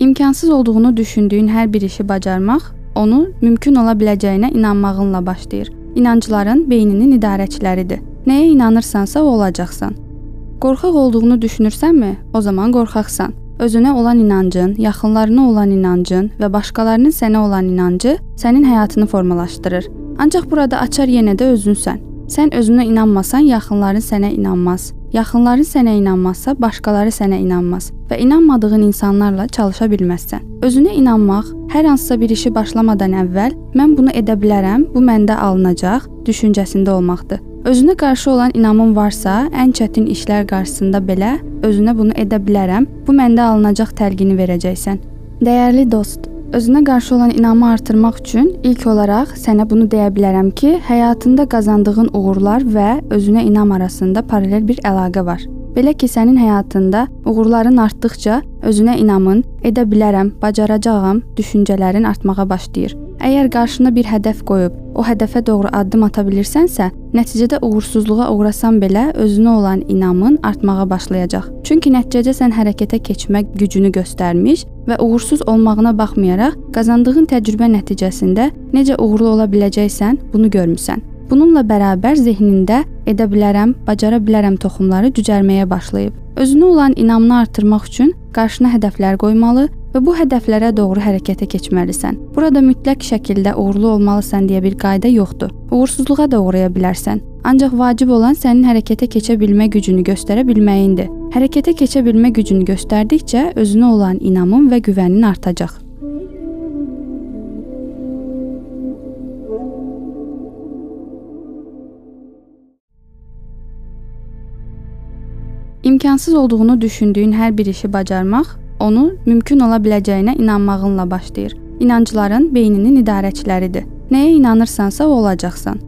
İmkansız olduğunu düşündüyün hər bir işi bacarmaq onu mümkün ola biləcəyinə inanmağınla başlayır. İnancların beyninin idarəçiləridir. Nəyə inanırsansa o olacaqsan. Qorxaq olduğunu düşünürsənmi? O zaman qorxaqsan. Özünə olan inancın, yaxınlarına olan inancın və başqalarının sənə olan inancı sənin həyatını formalaşdırır. Ancaq burada açar yenə də özünsən. Sən özünə inanmasan, yaxınların sənə inanmaz. Yaxınların sənə inanmazsa, başqaları sənə inanmaz və inanmadığın insanlarla çalışa bilməzsən. Özünə inanmaq, hər hansısa bir işi başlamadan əvvəl mən bunu edə bilərəm, bu məndə alınacaq düşüncəsində olmaqdır. Özünə qarşı olan inamın varsa, ən çətin işlər qarşısında belə özünə bunu edə bilərəm, bu məndə alınacaq təlqini verəcəksən. Dəyərli dost, Özünə qarşı olan inamı artırmaq üçün ilk olaraq sənə bunu deyə bilərəm ki, həyatında qazandığın uğurlar və özünə inam arasında paralel bir əlaqə var. Belə ki, sənin həyatında uğurların artdıkca özünə inamın, edə bilərəm, bacaracağam düşüncələrin artmağa başlayır. Əgər qarşına bir hədəf qoyub o hədəfə doğru addım ata bilirsənsə, nəticədə uğursuzluğa uğrasan belə özünə olan inamın artmağa başlayacaq. Çünki nəticəcə sən hərəkətə keçmək gücünü göstərmiş və uğursuz olmağına baxmayaraq qazandığın təcrübə nəticəsində necə uğurlu ola biləcəksən, bunu görmüsən. Bununla bərabər zehnində edə bilərəm, bacara bilərəm toxumları cücərməyə başlayıb. Özünə olan inamını artırmaq üçün qarşına hədəflər qoymalı və bu hədəflərə doğru hərəkətə keçməlisən. Burada mütləq şəkildə uğurlu olmalısan deyə bir qayda yoxdur. Uğursuzluğa da uğraya bilərsən. Ancaq vacib olan sənin hərəkətə keçə bilmə gücünü göstərə bilməyindir. Hərəkətə keçə bilmə gücünü göstərdikcə özünə olan inamın və güvənin artacaq. İmkansız olduğunu düşündüyün hər bir işi bacarmaq onu mümkün ola biləcəyinə inanmağınla başlayır. İnancların beyninin idarəçiləridir. Nəyə inanırsansa o olacaqsan.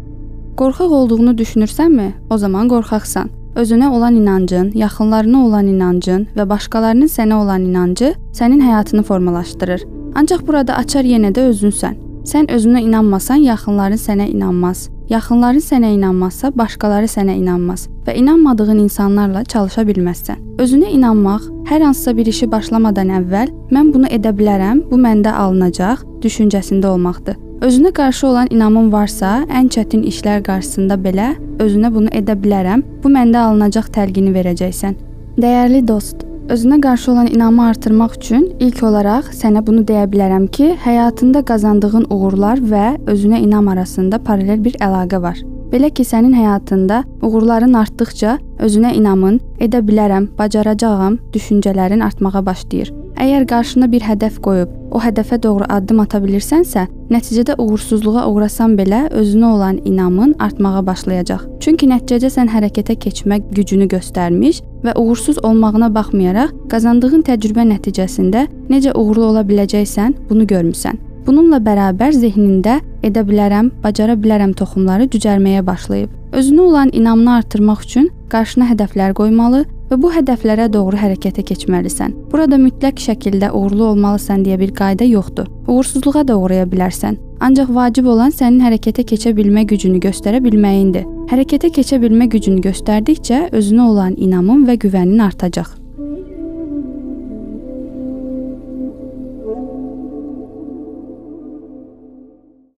Qorxaq olduğunu düşünürsənmi? O zaman qorxaqsan. Özünə olan inancın, yaxınlarına olan inancın və başqalarının sənə olan inancı sənin həyatını formalaşdırır. Ancaq burada açar yenə də özünsən. Sən özünə inanmasan, yaxınların sənə inanmaz. Yaxınların sənə inanmazsa, başqaları sənə inanmaz və inanmadığın insanlarla çalışa bilməzsən. Özünə inanmaq, hər hansısa bir işi başlamadan əvvəl mən bunu edə bilərəm, bu məndə alınacaq düşüncəsində olmaqdır. Özünə qarşı olan inamın varsa, ən çətin işlər qarşısında belə özünə bunu edə bilərəm, bu məndə alınacaq təlqini verəcəksən. Dəyərli dost, Özünə qarşı olan inamı artırmaq üçün ilk olaraq sənə bunu deyə bilərəm ki, həyatında qazandığın uğurlar və özünə inam arasında paralel bir əlaqə var. Belə ki, sənin həyatında uğurların artdıkca özünə inamın, edə bilərəm, bacaracağam düşüncələrin artmağa başlayır. Əgər qarşına bir hədəf qoyub o hədəfə doğru addım ata bilirsənsə, nəticədə uğursuzluğa uğrasan belə özünə olan inamın artmağa başlayacaq. Çünki nəticəcə sən hərəkətə keçmək gücünü göstərmiş və uğursuz olmağına baxmayaraq qazandığın təcrübə nəticəsində necə uğurlu ola biləcəksən, bunu görmüsən. Bununla bərabər zehnində edə bilərəm, bacara bilərəm toxumları cücərməyə başlayıb. Özünə olan inamını artırmaq üçün qarşına hədəflər qoymalı və bu hədəflərə doğru hərəkətə keçməlisən. Burada mütləq şəkildə uğurlu olmalısan deyə bir qayda yoxdur. Uğursuzluğa da uğraya bilərsən. Ancaq vacib olan sənin hərəkətə keçə bilmə gücünü göstərə bilməyindir. Hərəkətə keçə bilmə gücünü göstərdikcə özünə olan inamın və güvənin artacaq.